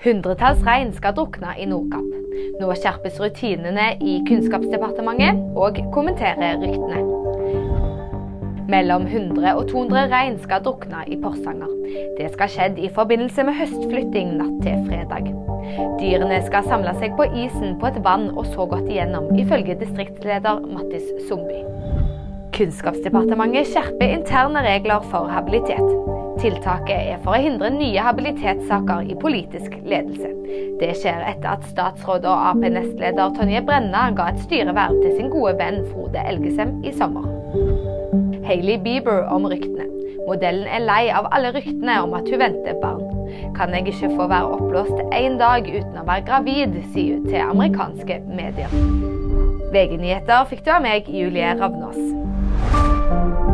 Hundretalls rein skal drukne i Nordkapp. Nå skjerpes rutinene i Kunnskapsdepartementet, og kommenterer ryktene. Mellom 100 og 200 rein skal drukne i Porsanger. Det skal skjedd i forbindelse med høstflytting natt til fredag. Dyrene skal samle seg på isen på et vann og så gått igjennom, ifølge distriktsleder Mattis Sumby. Kunnskapsdepartementet skjerper interne regler for habilitet. Tiltaket er for å hindre nye habilitetssaker i politisk ledelse. Det skjer etter at statsråd og Ap-nestleder Tonje Brenna ga et styreverv til sin gode venn Frode Elgesem i sommer. Hailey Bieber om ryktene. Modellen er lei av alle ryktene om at hun venter barn. Kan jeg ikke få være oppblåst én dag uten å være gravid, sier hun til amerikanske medier. VG-nyheter fikk du av meg, Julie Ravnås.